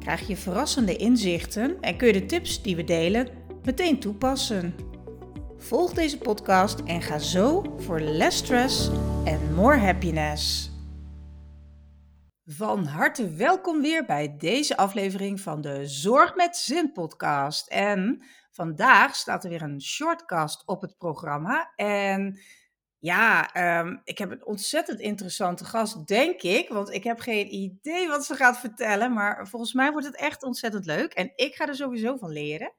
krijg je verrassende inzichten en kun je de tips die we delen meteen toepassen. Volg deze podcast en ga zo voor less stress en more happiness. Van harte welkom weer bij deze aflevering van de Zorg met Zin podcast. En vandaag staat er weer een shortcast op het programma. En ja, ehm, ik heb een ontzettend interessante gast, denk ik. Want ik heb geen idee wat ze gaat vertellen. Maar volgens mij wordt het echt ontzettend leuk. En ik ga er sowieso van leren.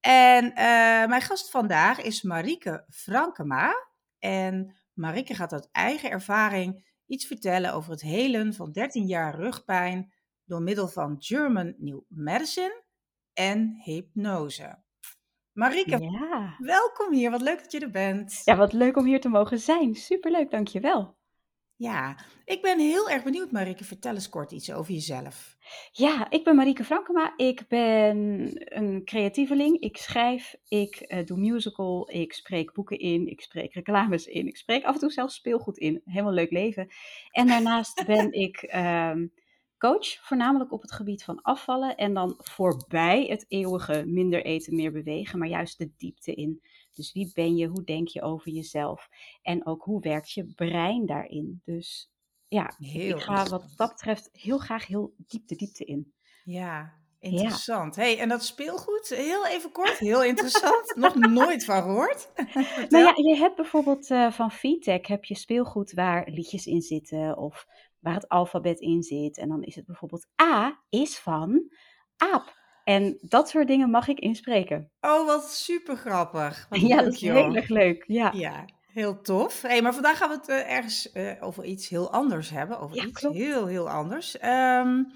En eh, mijn gast vandaag is Marike Frankema. En Marike gaat uit eigen ervaring iets vertellen over het helen van 13 jaar rugpijn door middel van German New Medicine en hypnose. Marike, ja. welkom hier. Wat leuk dat je er bent. Ja, wat leuk om hier te mogen zijn. Superleuk, dankjewel. Ja, ik ben heel erg benieuwd, Marike. Vertel eens kort iets over jezelf. Ja, ik ben Marike Frankema. Ik ben een creatieveling. Ik schrijf, ik uh, doe musical, ik spreek boeken in, ik spreek reclames in, ik spreek af en toe zelfs speelgoed in. Helemaal leuk leven. En daarnaast ben ik ehm, coach, voornamelijk op het gebied van afvallen en dan voorbij het eeuwige minder eten, meer bewegen, maar juist de diepte in. Dus wie ben je, hoe denk je over jezelf en ook hoe werkt je brein daarin. Dus ja, heel ik ga wat dat betreft heel graag heel diep de diepte in. Ja, Interessant. Hey, en dat speelgoed, heel even kort, heel interessant. Nog nooit van gehoord. nou ja, je hebt bijvoorbeeld uh, van VTech heb je speelgoed waar liedjes in zitten of waar het alfabet in zit. En dan is het bijvoorbeeld A is van aap. En dat soort dingen mag ik inspreken. Oh, wat super grappig. ja, dat is heel erg leuk. Ja. ja, heel tof. Hey, maar vandaag gaan we het uh, ergens uh, over iets heel anders hebben. Over iets heel, heel anders. Um,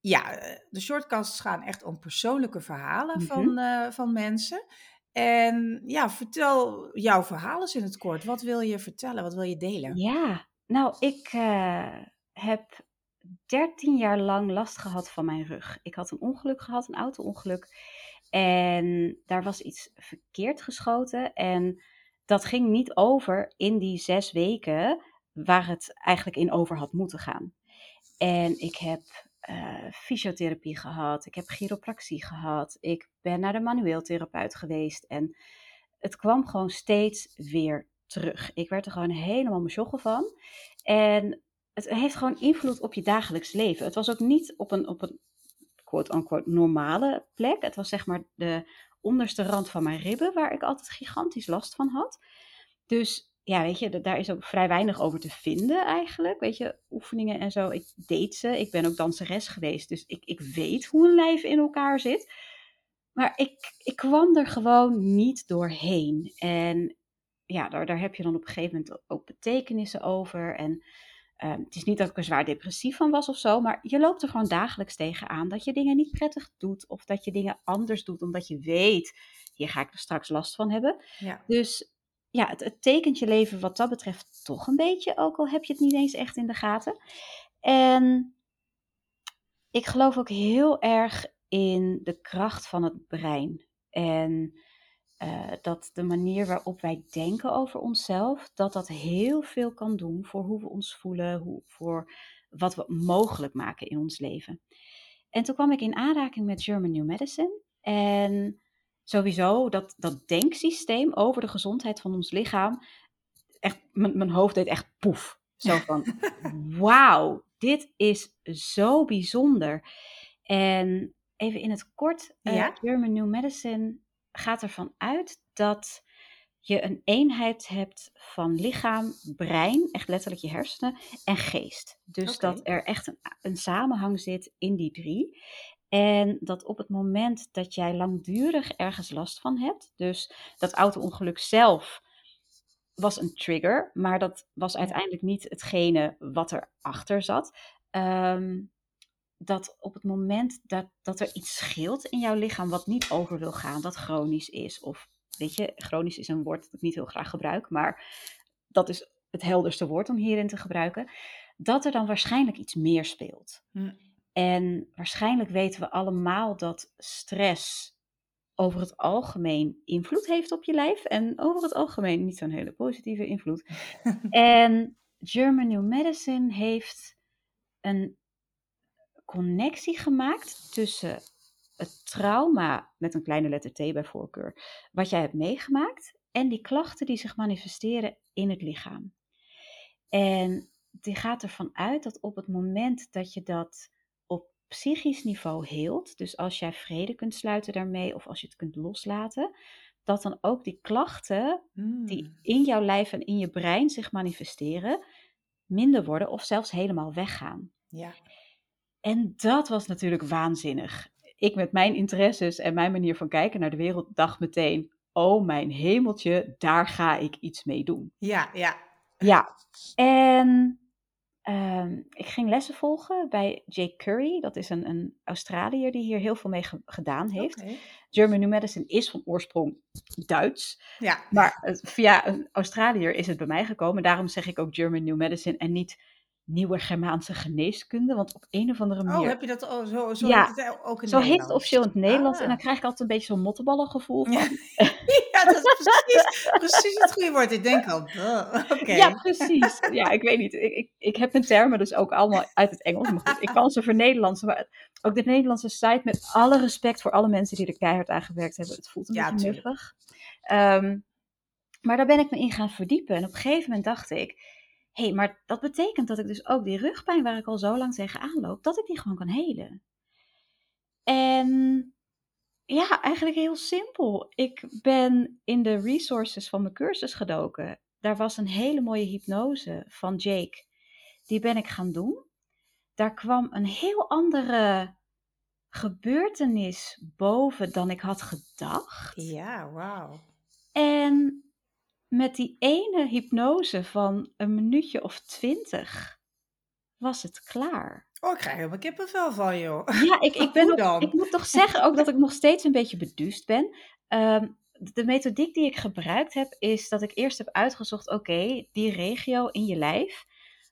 ja, eh, de shortcasts gaan echt om persoonlijke verhalen mm -hmm. van, uh, van mensen. En ja, vertel jouw verhaal eens in het kort. Wat wil je vertellen? Wat wil je delen? Ja, nou, ik uh, heb 13 jaar lang last gehad van mijn rug. Ik had een ongeluk gehad, een auto-ongeluk. En daar was iets verkeerd geschoten. En dat ging niet over in die zes weken waar het eigenlijk in over had moeten gaan. En ik heb uh, fysiotherapie gehad. Ik heb chiropractie gehad. Ik ben naar de manueeltherapeut geweest. En het kwam gewoon steeds weer terug. Ik werd er gewoon helemaal mesjoggen van. En het heeft gewoon invloed op je dagelijks leven. Het was ook niet op een, op een quote-unquote normale plek. Het was zeg maar de onderste rand van mijn ribben, waar ik altijd gigantisch last van had. Dus ja, weet je, daar is ook vrij weinig over te vinden eigenlijk. Weet je, oefeningen en zo. Ik deed ze. Ik ben ook danseres geweest. Dus ik, ik weet hoe een lijf in elkaar zit. Maar ik, ik kwam er gewoon niet doorheen. En ja, daar, daar heb je dan op een gegeven moment ook betekenissen over. En um, het is niet dat ik er zwaar depressief van was of zo. Maar je loopt er gewoon dagelijks tegenaan dat je dingen niet prettig doet. Of dat je dingen anders doet omdat je weet, hier ga ik er straks last van hebben. Ja. Dus ja, het, het tekent je leven wat dat betreft toch een beetje, ook al heb je het niet eens echt in de gaten. En ik geloof ook heel erg in de kracht van het brein. En uh, dat de manier waarop wij denken over onszelf, dat dat heel veel kan doen voor hoe we ons voelen, hoe, voor wat we mogelijk maken in ons leven. En toen kwam ik in aanraking met German New Medicine. En sowieso dat, dat denksysteem over de gezondheid van ons lichaam. Echt, mijn hoofd deed echt poef. Zo van, wauw, dit is zo bijzonder. En even in het kort, eh, ja? uh, German New Medicine gaat ervan uit dat je een eenheid hebt van lichaam, brein, echt letterlijk je hersenen, en geest. Dus okay. dat er echt een, een samenhang zit in die drie. En dat op het moment dat jij langdurig ergens last van hebt, dus dat auto-ongeluk zelf was een trigger, maar dat was uiteindelijk niet hetgene wat erachter zat. Um, dat op het moment dat, dat er iets scheelt in jouw lichaam wat niet over wil gaan, dat chronisch is. Of weet je, chronisch is een woord dat ik niet heel graag gebruik, maar dat is het helderste woord om hierin te gebruiken. Dat er dan waarschijnlijk iets meer speelt. Hm. En waarschijnlijk weten we allemaal dat stress over het algemeen invloed heeft op je lijf. En over het algemeen niet zo'n hele positieve invloed. en German New Medicine heeft een connectie gemaakt tussen het trauma, met een kleine letter T bij voorkeur, wat jij hebt meegemaakt, en die klachten die zich manifesteren in het lichaam. En die gaat ervan uit dat op het moment dat je dat op psychisch niveau heelt, dus als jij vrede kunt sluiten daarmee of als je het kunt loslaten, dat dan ook die klachten die Hmm. in jouw lijf en in je brein zich manifesteren, minder worden of zelfs helemaal weggaan. Ja. En dat was natuurlijk waanzinnig. Ik met mijn interesses en mijn manier van kijken naar de wereld dacht meteen: oh mijn hemeltje, daar ga ik iets mee doen. Ja, ja. Ja, en ehm, ik ging lessen volgen bij Jake Curry. Dat is een, een Australiër die hier heel veel mee ge- gedaan heeft. German New Medicine is van oorsprong Duits. Ja. Maar het- via een Australiër is het bij mij gekomen. Daarom zeg ik ook German New Medicine en niet nieuwe Germaanse geneeskunde. Want op een of andere manier... Oh, heb je dat al zo, zo Ja, heet het ook in Zo heet het Nederlands? officieel in het Nederlands. En Ah. dan krijg ik altijd een beetje zo'n motteballengevoel van. Ja. ja, dat is precies, precies het goede woord. Ik denk al. Ja, precies. Ja, ik weet niet. Ik, ik, ik heb mijn termen dus ook allemaal uit het Engels. Maar goed, ik kan ze vernederlandsen. Maar ook de Nederlandse site, met alle respect voor alle mensen die er keihard aan gewerkt hebben. Het voelt een Ja, beetje nuffig. Ehm, maar daar ben ik me in gaan verdiepen. En op een gegeven moment dacht ik... Hé, hey, maar dat betekent dat ik dus ook die rugpijn waar ik al zo lang tegenaan loop... dat ik die gewoon kan helen. En ja, eigenlijk heel simpel. Ik ben in de resources van mijn cursus gedoken. Daar was een hele mooie hypnose van Jake. Die ben ik gaan doen. Daar kwam een heel andere gebeurtenis boven dan ik had gedacht. Ja, wauw. En met die ene hypnose van een minuutje of twintig was het klaar. Oh, ik krijg helemaal kippenvel van, joh. Ja, ik, ik, ben ook, ik moet toch zeggen ook dat ik nog steeds een beetje beduust ben. Ehm, de methodiek die ik gebruikt heb, is dat ik eerst heb uitgezocht: oké, die regio in je lijf,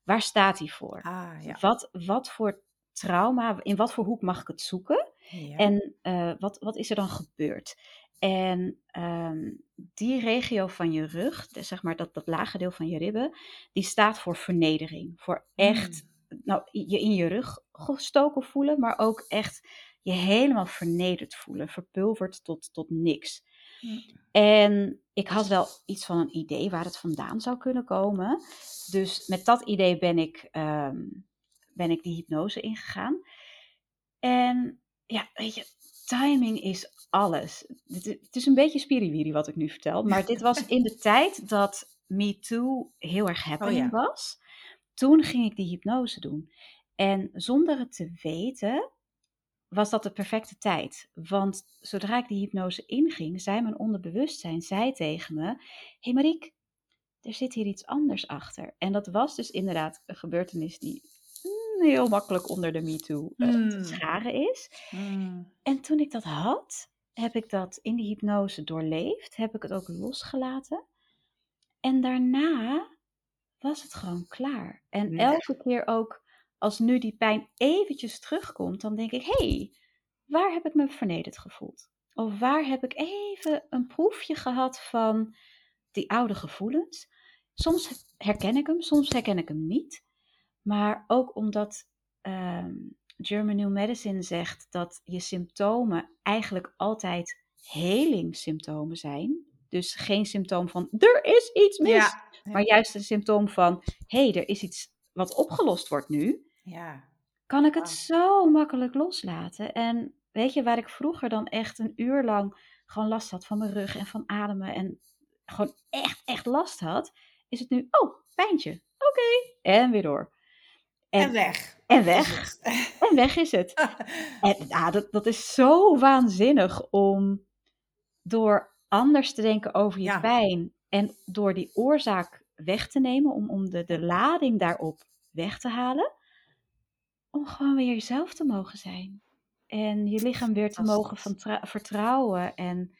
waar staat die voor? Ah, ja. Wat, wat voor trauma, in wat voor hoek mag ik het zoeken? Ja. En eh, wat, wat is er dan gebeurd? En ehm, die regio van je rug, dus zeg maar dat, dat lage deel van je ribben, die staat voor vernedering. Voor echt Mm. nou, je in je rug gestoken voelen, maar ook echt je helemaal vernederd voelen, verpulverd tot, tot niks. Mm. En ik had wel iets van een idee waar het vandaan zou kunnen komen. Dus met dat idee ben ik, ehm, ben ik die hypnose ingegaan. En ja, weet je, timing is alles. Het is een beetje spiriwiri wat ik nu vertel, maar dit was in de tijd dat Me Too heel erg happening Oh ja. was. Toen ging ik die hypnose doen. En zonder het te weten, was dat de perfecte tijd. Want zodra ik die hypnose inging, zei mijn onderbewustzijn zei tegen me: Hé hey Mariek, er zit hier iets anders achter. En dat was dus inderdaad een gebeurtenis die heel makkelijk onder de MeToo eh, te Mm. scharen is. Mm. En toen ik dat had, heb ik dat in die hypnose doorleefd, heb ik het ook losgelaten. En daarna was het gewoon klaar. En Nee. elke keer ook, als nu die pijn eventjes terugkomt, dan denk ik, hé, hey, waar heb ik me vernederd gevoeld? Of waar heb ik even een proefje gehad van die oude gevoelens? Soms herken ik hem, soms herken ik hem niet. Maar ook omdat ehm, German New Medicine zegt dat je symptomen eigenlijk altijd helingssymptomen zijn. Dus geen symptoom van er is iets mis, Ja. maar juist een symptoom van hé, hey, er is iets wat opgelost wordt nu. Ja. Kan ik het zo makkelijk loslaten? En weet je, waar ik vroeger dan echt een uur lang gewoon last had van mijn rug en van ademen en gewoon echt, echt last had, is het nu, oh, pijntje, oké, en weer door. En, En, weg. en weg, en weg is het. En ja, dat, dat is zo waanzinnig om door anders te denken over je Ja. pijn en door die oorzaak weg te nemen, om, om de, de lading daarop weg te halen, om gewoon weer jezelf te mogen zijn. En je lichaam weer te mogen vertrouwen. En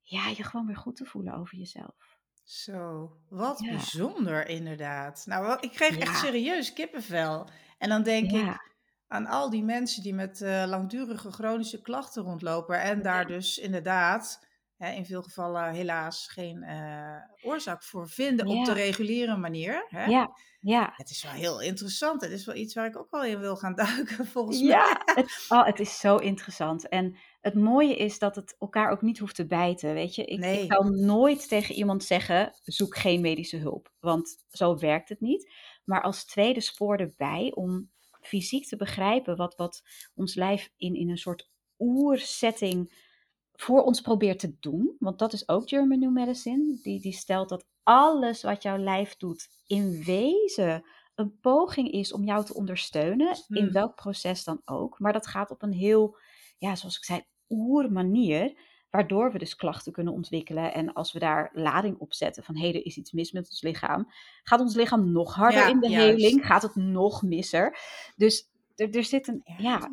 ja, je gewoon weer goed te voelen over jezelf. Zo, wat bijzonder inderdaad. Nou, ik kreeg echt serieus kippenvel. En dan denk ik aan al die mensen die met uh, langdurige chronische klachten rondlopen en daar dus inderdaad hè, in veel gevallen helaas geen uh, oorzaak voor vinden op de reguliere manier. Hè? Ja, ja. Het is wel heel interessant. Het is wel iets waar ik ook wel in wil gaan duiken, volgens ja, mij. Het, oh, het is zo interessant. En het mooie is dat het elkaar ook niet hoeft te bijten, weet je. Ik, nee. ik kan nooit tegen iemand zeggen, zoek geen medische hulp. Want zo werkt het niet. Maar als tweede spoor erbij om fysiek te begrijpen wat, wat ons lijf in, in een soort oersetting voor ons probeert te doen. Want dat is ook German New Medicine. Die, die stelt dat alles wat jouw lijf doet in wezen een poging is om jou te ondersteunen. In hmm. welk proces dan ook. Maar dat gaat op een heel, ja, zoals ik zei, oer manier. Waardoor we dus klachten kunnen ontwikkelen. En als we daar lading op zetten van hé, hey, er is iets mis met ons lichaam. Gaat ons lichaam nog harder in de heling? Gaat het nog misser? Dus er, er zit een, ja,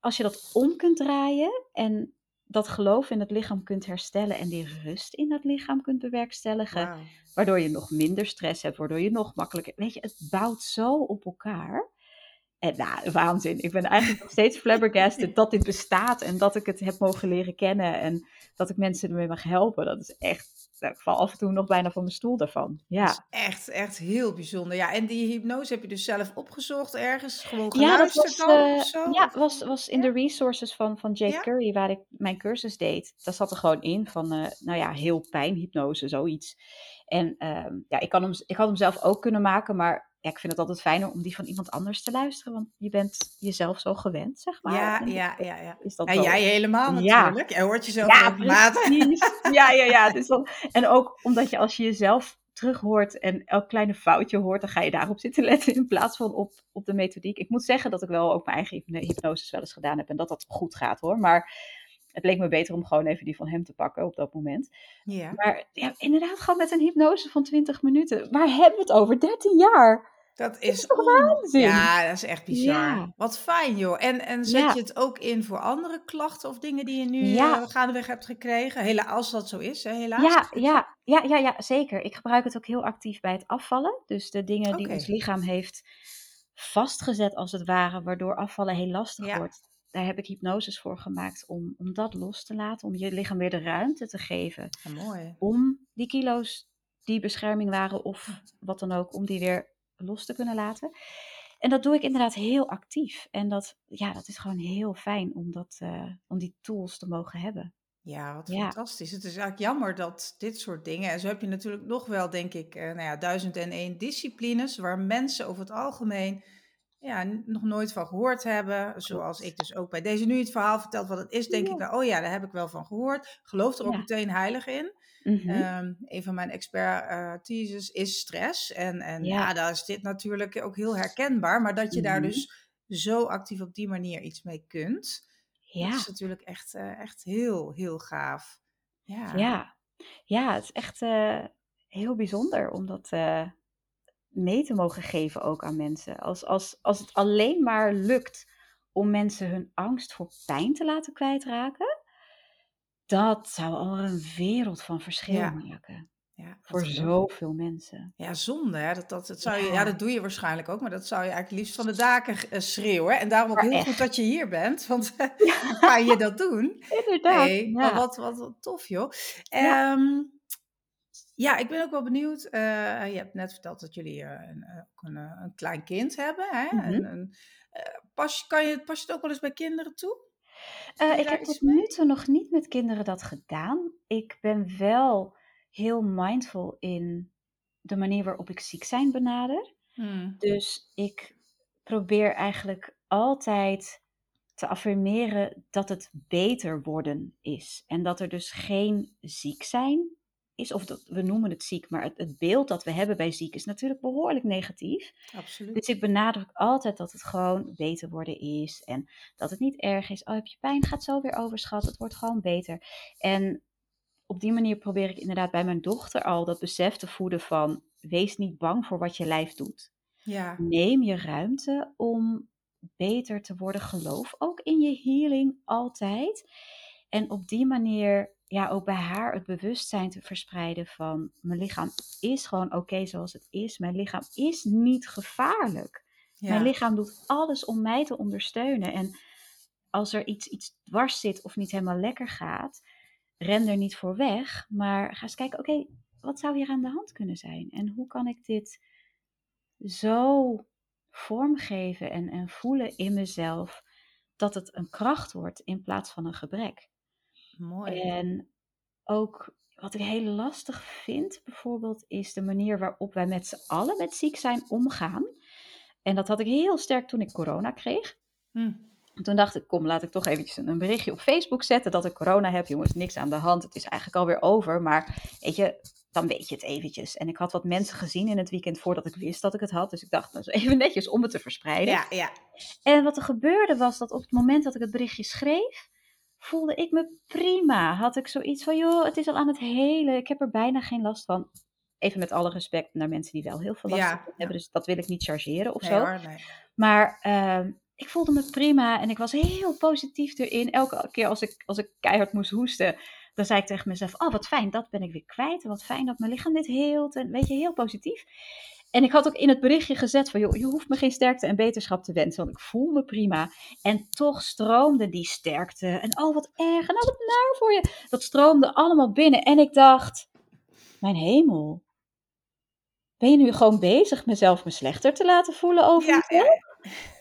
als je dat om kunt draaien en dat geloof in het lichaam kunt herstellen en die rust in het lichaam kunt bewerkstelligen. Waardoor je nog minder stress hebt, waardoor je nog makkelijker. Weet je, het bouwt zo op elkaar. En nou, waanzin. Ik ben eigenlijk nog steeds flabbergasted dat dit bestaat en dat ik het heb mogen leren kennen en dat ik mensen ermee mag helpen. Dat is echt, nou, ik val af en toe nog bijna van mijn stoel daarvan. Ja. Dat is echt, echt heel bijzonder. Ja, en die hypnose heb je dus zelf opgezocht ergens, gewoon geluisterd ja, dat was, uh, of zo? Ja, was, was in de resources van, van Jake Curry, waar ik mijn cursus deed. Daar zat er gewoon in van, uh, nou ja, heel pijnhypnose, zoiets. En uh, ja, ik, kan hem, ik had hem zelf ook kunnen maken, maar ja, ik vind het altijd fijner om die van iemand anders te luisteren, want je bent jezelf zo gewend, zeg maar. Ja, ja, ja. ja. Is dat en jij helemaal natuurlijk. Ja. Je hoort jezelf ja, precies. ja, ja, ja. Dus dan, en ook omdat je als je jezelf terug hoort en elk kleine foutje hoort, dan ga je daarop zitten letten in plaats van op, op de methodiek. Ik moet zeggen dat ik wel ook mijn eigen hypnoses wel eens gedaan heb en dat dat goed gaat hoor. Maar het leek me beter om gewoon even die van hem te pakken op dat moment. Ja. Maar ja, inderdaad, gewoon met een hypnose van 20 minuten. Waar hebben we het over? 13 jaar. Dat is? Ja, dat is echt bizar. Wat fijn, joh. En, en zet je het ook in voor andere klachten of dingen die je nu ja. uh, gaandeweg hebt gekregen? Helaas, als dat zo is, hè? helaas. Ja, ja, ja, ja, ja, zeker. Ik gebruik het ook heel actief bij het afvallen. Dus de dingen die ons lichaam heeft vastgezet, als het ware, waardoor afvallen heel lastig wordt. Daar heb ik hypnoses voor gemaakt om, om dat los te laten, om je lichaam weer de ruimte te geven. mooi. Om die kilo's die bescherming waren of wat dan ook, om die weer los te kunnen laten. En dat doe ik inderdaad heel actief. En dat, ja, dat is gewoon heel fijn om, dat, uh, om die tools te mogen hebben. Ja, wat fantastisch. Het is eigenlijk jammer dat dit soort dingen. En zo heb je natuurlijk nog wel, denk ik, uh, nou ja, duizend en één disciplines. waar mensen over het algemeen ja, nog nooit van gehoord hebben. Zoals ik dus ook bij deze nu het verhaal vertelt wat het is, denk ik, nou, oh ja, daar heb ik wel van gehoord. Geloof er ook meteen heilig in. Mhm. Ehm, een van mijn expertises is stress. En, en ja. daar is dit natuurlijk ook heel herkenbaar. Maar dat je daar mhm. dus zo actief op die manier iets mee kunt. Ja. Dat is natuurlijk echt, uh, echt heel, heel gaaf. Ja, ja. ja het is echt uh, heel bijzonder om dat uh, mee te mogen geven ook aan mensen. Als, als, als het alleen maar lukt om mensen hun angst voor pijn te laten kwijtraken dat zou al een wereld van verschil maken. Ja, voor zoveel mensen. Ja, zonde hè. Dat, dat, dat, zou je, ja. dat doe je waarschijnlijk ook, maar dat zou je eigenlijk liefst van de daken eh, schreeuwen. En daarom ook heel goed dat je hier bent, want ja. ga je dat doen? Inderdaad. Hey, wat, wat, wat, tof joh. Um, ja, ik ben ook wel benieuwd. Uh, je hebt net verteld dat jullie uh, een, een, een, klein kind hebben. Hè? Mm -hmm. en, pas, kan je, pas je het ook wel eens bij kinderen toe? Uh, ik heb tot nu toe nog niet met kinderen dat gedaan. Ik ben wel heel mindful in de manier waarop ik ziek zijn benader. Hmm. Dus ik probeer eigenlijk altijd te affirmeren dat het beter worden is. En dat er dus geen ziek zijn is, of dat, we noemen het ziek, maar het, het, beeld dat we hebben bij ziek is natuurlijk behoorlijk negatief. Absoluut. Dus ik benadruk altijd dat het gewoon beter worden is en dat het niet erg is. Oh, heb je pijn? Gaat zo weer overschatten. Het wordt gewoon beter. En op die manier probeer ik inderdaad bij mijn dochter al dat besef te voeden van wees niet bang voor wat je lijf doet. Ja. Neem je ruimte om beter te worden. Geloof ook in je healing altijd. En op die manier ja, ook bij haar het bewustzijn te verspreiden van mijn lichaam is gewoon oké zoals het is. Mijn lichaam is niet gevaarlijk. Mijn lichaam doet alles om mij te ondersteunen. En als er iets, iets dwars zit of niet helemaal lekker gaat, ren er niet voor weg. Maar ga eens kijken, oké, wat zou hier aan de hand kunnen zijn? En hoe kan ik dit zo vormgeven en, en voelen in mezelf dat het een kracht wordt in plaats van een gebrek? Mooi. En ook wat ik heel lastig vind, bijvoorbeeld, is de manier waarop wij met z'n allen met ziek zijn omgaan. En dat had ik heel sterk toen ik corona kreeg. Hm. Toen dacht ik, kom, laat ik toch eventjes een berichtje op Facebook zetten dat ik corona heb. Jongens, niks aan de hand. Het is eigenlijk alweer over. Maar weet je, dan weet je het eventjes. En ik had wat mensen gezien in het weekend voordat ik wist dat ik het had. Dus ik dacht, dat is even netjes om het te verspreiden. Ja, ja. En wat er gebeurde was dat op het moment dat ik het berichtje schreef, voelde ik me prima. Had ik zoiets van, joh, het is al aan het hele. Ik heb er bijna geen last van. Even met alle respect naar mensen die wel heel veel last ja, hebben. Dus dat wil ik niet chargeren of zo. nee. Maar uh, ik voelde me prima en ik was heel positief erin. Elke keer als ik, als ik keihard moest hoesten, dan zei ik tegen mezelf: Oh, wat fijn, dat ben ik weer kwijt. En wat fijn dat mijn lichaam dit heelt. En weet je, heel positief. En ik had ook in het berichtje gezet van, joh, je hoeft me geen sterkte en beterschap te wensen, want ik voel me prima. En toch stroomde die sterkte. En oh, wat erg. En oh, wat naar voor je. Dat stroomde allemaal binnen. En ik dacht, mijn hemel. Ben je nu gewoon bezig mezelf me slechter te laten voelen over ja, mezelf? Ja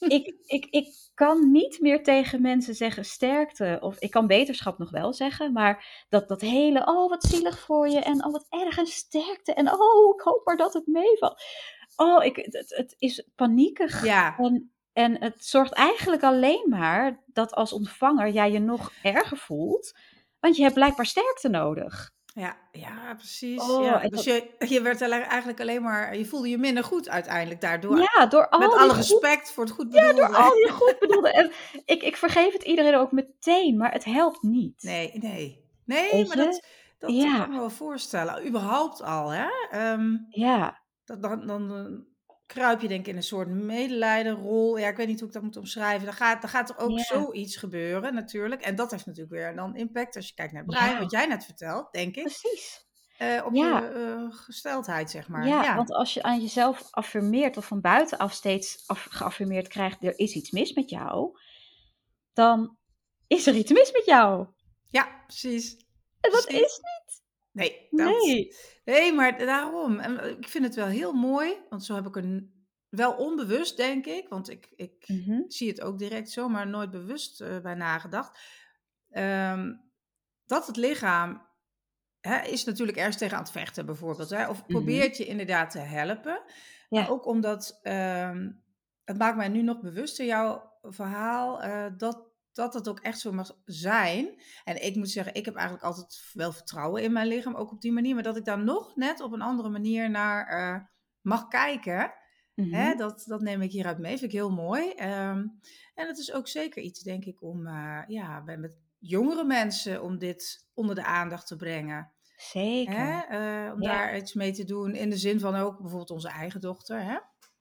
ik, ik, ik kan niet meer tegen mensen zeggen sterkte. Of ik kan beterschap nog wel zeggen. Maar dat, dat hele, oh wat zielig voor je. En oh wat erg en sterkte. En oh, ik hoop maar dat het meevalt. Oh, ik, het, het is paniekig. Ja. En, en het zorgt eigenlijk alleen maar dat als ontvanger jij je nog erger voelt. Want je hebt blijkbaar sterkte nodig. Ja, ja precies. Oh, ja. Dus je, je werd eigenlijk alleen maar, je voelde je minder goed uiteindelijk daardoor. Ja, door al Met alle respect voor het goed bedoelde. Ja, door al die goed bedoelde. En ik, ik vergeef het iedereen ook meteen, maar het helpt niet. Nee, nee. Nee, maar dat, dat ja. kan ik me wel voorstellen. Überhaupt al, hè? Um, ja. Dat, dan, dan, kruip je denk ik in een soort medelijdenrol. Ja, ik weet niet hoe ik dat moet omschrijven. Dan gaat, dan gaat er ook zoiets gebeuren natuurlijk. En dat heeft natuurlijk weer dan impact als je kijkt naar het brein, wat jij net vertelt, denk ik. Precies. Uh, op je uh, gesteldheid, zeg maar. Ja, want als je aan jezelf affirmeert of van buitenaf steeds geaffirmeerd krijgt, er is iets mis met jou, dan is er iets mis met jou. Ja, precies. En dat is niet. Nee, dat, nee. nee, maar daarom. En ik vind het wel heel mooi, want zo heb ik er wel onbewust, denk ik, want ik, ik mhm. zie het ook direct zo, maar nooit bewust uh, bij nagedacht. Um, dat het lichaam hè, is natuurlijk ergens tegen aan het vechten, bijvoorbeeld. Hè, of mhm. probeert je inderdaad te helpen. Ja. ook omdat um, het maakt mij nu nog bewuster, jouw verhaal, uh, dat dat het ook echt zo mag zijn. En ik moet zeggen, ik heb eigenlijk altijd wel vertrouwen in mijn lichaam, ook op die manier. Maar dat ik daar nog net op een andere manier naar uh, mag kijken. hè, mhm. dat, dat neem ik hieruit mee. Vind ik heel mooi. Um, en het is ook zeker iets, denk ik, om uh, ja, bij, met jongere mensen om dit onder de aandacht te brengen. Zeker. Hè? Uh, om ja. daar iets mee te doen. In de zin van ook bijvoorbeeld onze eigen dochter. Hè?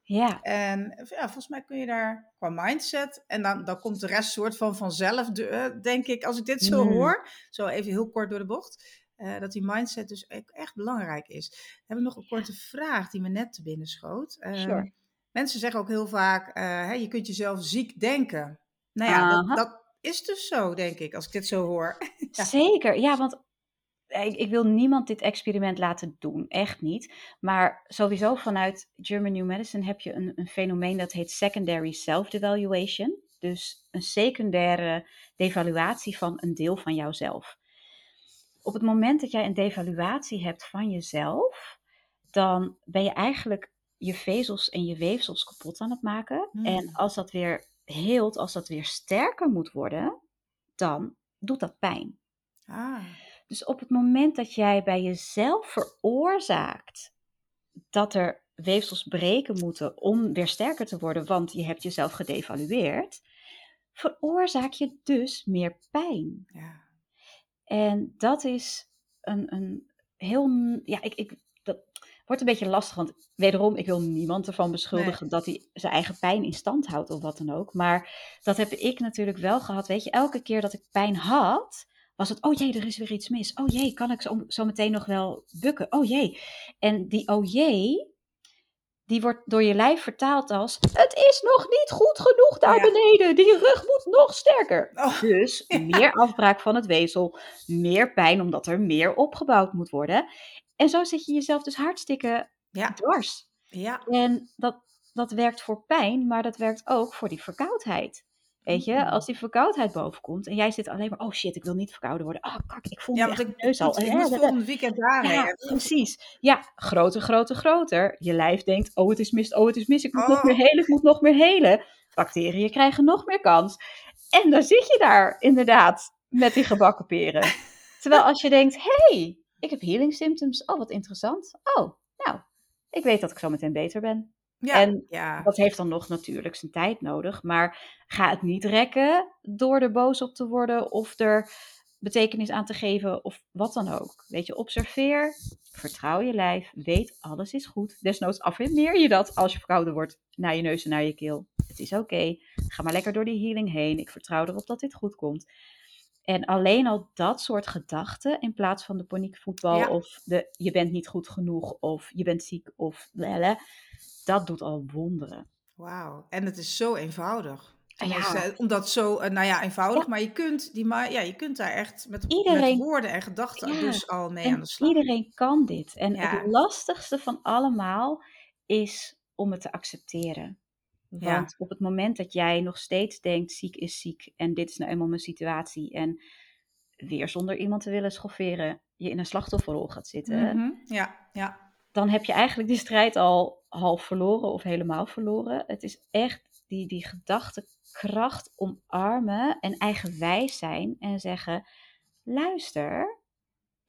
Ja. En ja, volgens mij kun je daar qua mindset, en dan, dan komt de rest soort van vanzelf, de, denk ik, als ik dit zo mm. hoor, zo even heel kort door de bocht, uh, dat die mindset dus echt belangrijk is. Dan heb ik nog een korte vraag die me net te binnen schoot. Uh, sure. Mensen zeggen ook heel vaak, uh, hè, je kunt jezelf ziek denken. Nou ja, dat, dat, is dus zo, denk ik, als ik dit zo hoor. ja. Zeker, ja, want ik, ik, wil niemand dit experiment laten doen, echt niet. Maar sowieso vanuit German New Medicine heb je een, een fenomeen dat heet secondary self-devaluation. Dus een secundaire devaluatie van een deel van jouzelf. Op het moment dat jij een devaluatie hebt van jezelf, dan ben je eigenlijk je vezels en je weefsels kapot aan het maken. Hmm. En als dat weer heelt, als dat weer sterker moet worden, dan doet dat pijn. Ah. Dus op het moment dat jij bij jezelf veroorzaakt dat er weefsels breken moeten om weer sterker te worden, want je hebt jezelf gedevalueerd, veroorzaak je dus meer pijn. Ja. En dat is een, een heel. Ja, ik, ik, dat, wordt een beetje lastig. Want wederom, ik wil niemand ervan beschuldigen dat hij zijn eigen pijn in stand houdt of wat dan ook. Maar dat heb ik natuurlijk wel gehad. Weet je, elke keer dat ik pijn had, was het, oh jee, er is weer iets mis. Oh jee, kan ik zo, zo meteen nog wel bukken? Oh jee. En die oh jee, die wordt door je lijf vertaald als: Het is nog niet goed genoeg daar beneden. Die rug moet nog sterker. Oh, dus meer afbraak van het weefsel, meer pijn omdat er meer opgebouwd moet worden. En zo zit je jezelf dus hartstikke ja. dwars. Ja. En dat, dat werkt voor pijn, maar dat werkt ook voor die verkoudheid. Weet je, als die verkoudheid bovenkomt en jij zit alleen maar, oh shit, ik wil niet verkouden worden. Oh kak, ik voel me ja, echt neus al. Ik moet volgende weekend. Ja, precies. Ja, groter, groter, groter. Je lijf denkt, oh het is mis, oh het is mis, ik moet nog oh. meer helen, ik moet nog meer helen. Bacteriën krijgen nog meer kans. En dan zit je daar inderdaad met die gebakken peren. Terwijl als je denkt, hey, ik heb healing symptoms. Oh, wat interessant. Oh, nou, ik weet dat ik zo meteen beter ben. Ja, en ja. dat heeft dan nog natuurlijk zijn tijd nodig. Maar ga het niet rekken door er boos op te worden of er betekenis aan te geven of wat dan ook. Weet je, observeer, vertrouw je lijf, weet alles is goed. Desnoods affirmeer je dat als je verkouden wordt naar je neus en naar je keel. Het is oké, ga maar lekker door die healing heen. Ik vertrouw erop dat dit goed komt. En alleen al dat soort gedachten, in plaats van de paniekvoetbal of de je bent niet goed genoeg of je bent ziek of lele, dat doet al wonderen. Wauw, en het is zo eenvoudig. Ja. omdat zo, eh, nou ja, eenvoudig, maar je kunt, die, maar ja, je kunt daar echt met, iedereen, met woorden en gedachten dus al mee aan de slag. Iedereen kan dit. En het lastigste van allemaal is om het te accepteren. Want op het moment dat jij nog steeds denkt, ziek is ziek en dit is nou eenmaal mijn situatie en weer zonder iemand te willen schofferen, je in een slachtofferrol gaat zitten, mhm. ja, ja. dan heb je eigenlijk die strijd al half verloren of helemaal verloren. Het is echt die, die gedachtekracht omarmen en eigenwijs zijn en zeggen, luister,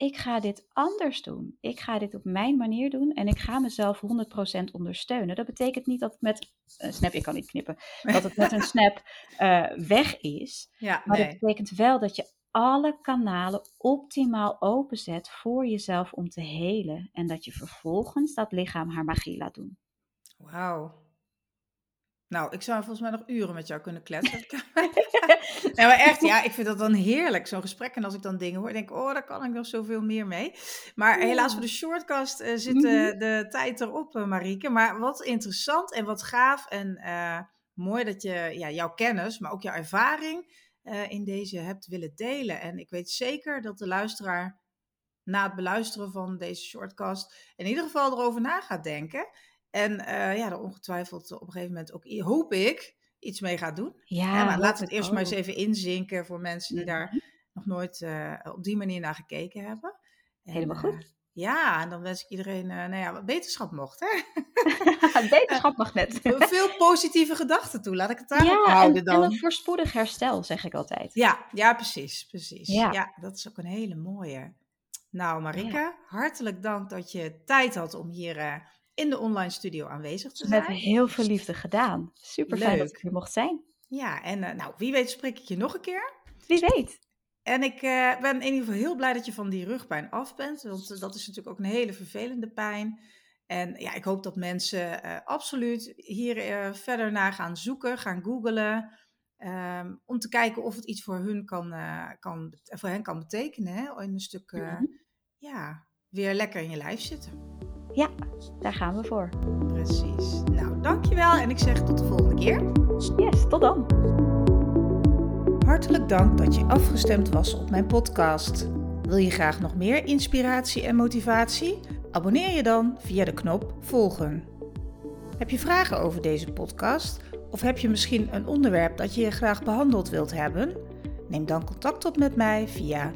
ik ga dit anders doen. Ik ga dit op mijn manier doen en ik ga mezelf 100% ondersteunen. Dat betekent niet dat het met een snap, ik kan niet knippen, dat het met een snap uh, weg is. Ja, maar nee. dat betekent wel dat je alle kanalen optimaal openzet voor jezelf om te helen. En dat je vervolgens dat lichaam haar magie laat doen. Wauw. Nou, ik zou volgens mij nog uren met jou kunnen kletsen. nee, maar echt, ja, ik vind dat dan heerlijk, zo'n gesprek. En als ik dan dingen hoor, denk ik, oh, daar kan ik nog zoveel meer mee. Maar helaas voor de shortcast uh, zit uh, de tijd erop, uh, Marieke. Maar wat interessant en wat gaaf en mooi dat je ja, jouw kennis, maar ook jouw ervaring in deze hebt willen delen. En ik weet zeker dat de luisteraar na het beluisteren van deze shortcast in ieder geval erover na gaat denken. En ja, er ongetwijfeld op een gegeven moment ook, hoop ik, iets mee gaat doen. Ja, maar laten we het eerst maar eens even inzinken voor mensen die daar mhm. nog nooit uh, op die manier naar gekeken hebben. En, Helemaal goed. Uh, ja, en dan wens ik iedereen, nou ja, beterschap mocht, hè? beterschap mag net. veel positieve gedachten toe, laat ik het daarop ja, houden dan. en een voorspoedig herstel, zeg ik altijd. Ja, ja precies, precies. Ja. ja dat is ook een hele mooie. Nou, Marika, hartelijk dank dat je tijd had om hier in de online studio aanwezig te zijn. Met heel veel liefde gedaan. Super fijn dat ik hier mocht zijn. Ja, en uh, nou, wie weet spreek ik je nog een keer. Wie weet. En ik uh, ben in ieder geval heel blij dat je van die rugpijn af bent. Want uh, dat is natuurlijk ook een hele vervelende pijn. En ja, ik hoop dat mensen absoluut hier verder naar gaan zoeken, gaan googlen. Um, om te kijken of het iets voor, hun kan, kan, voor hen kan betekenen. Hè? In een stuk mm -hmm. ja, weer lekker in je lijf zitten. Ja, daar gaan we voor. Precies. Nou, dankjewel en ik zeg tot de volgende keer. Yes, tot dan. Hartelijk dank dat je afgestemd was op mijn podcast. Wil je graag nog meer inspiratie en motivatie? Abonneer je dan via de knop volgen. Heb je vragen over deze podcast? Of heb je misschien een onderwerp dat je graag behandeld wilt hebben? Neem dan contact op met mij via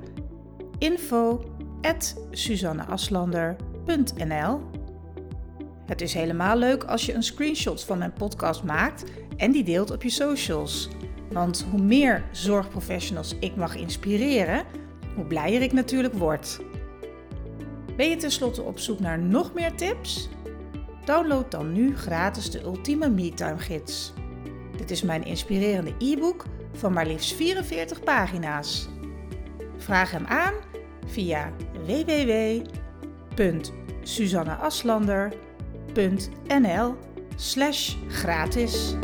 info@suzanneaslander.nl het is helemaal leuk als je een screenshot van mijn podcast maakt en die deelt op je socials. Want hoe meer zorgprofessionals ik mag inspireren, hoe blijer ik natuurlijk word. Ben je tenslotte op zoek naar nog meer tips? Download dan nu gratis de Ultieme MeTime Gids. Dit is mijn inspirerende e-book van maar liefst 44 pagina's. Vraag hem aan via www suzanneaslander.nl slash gratis.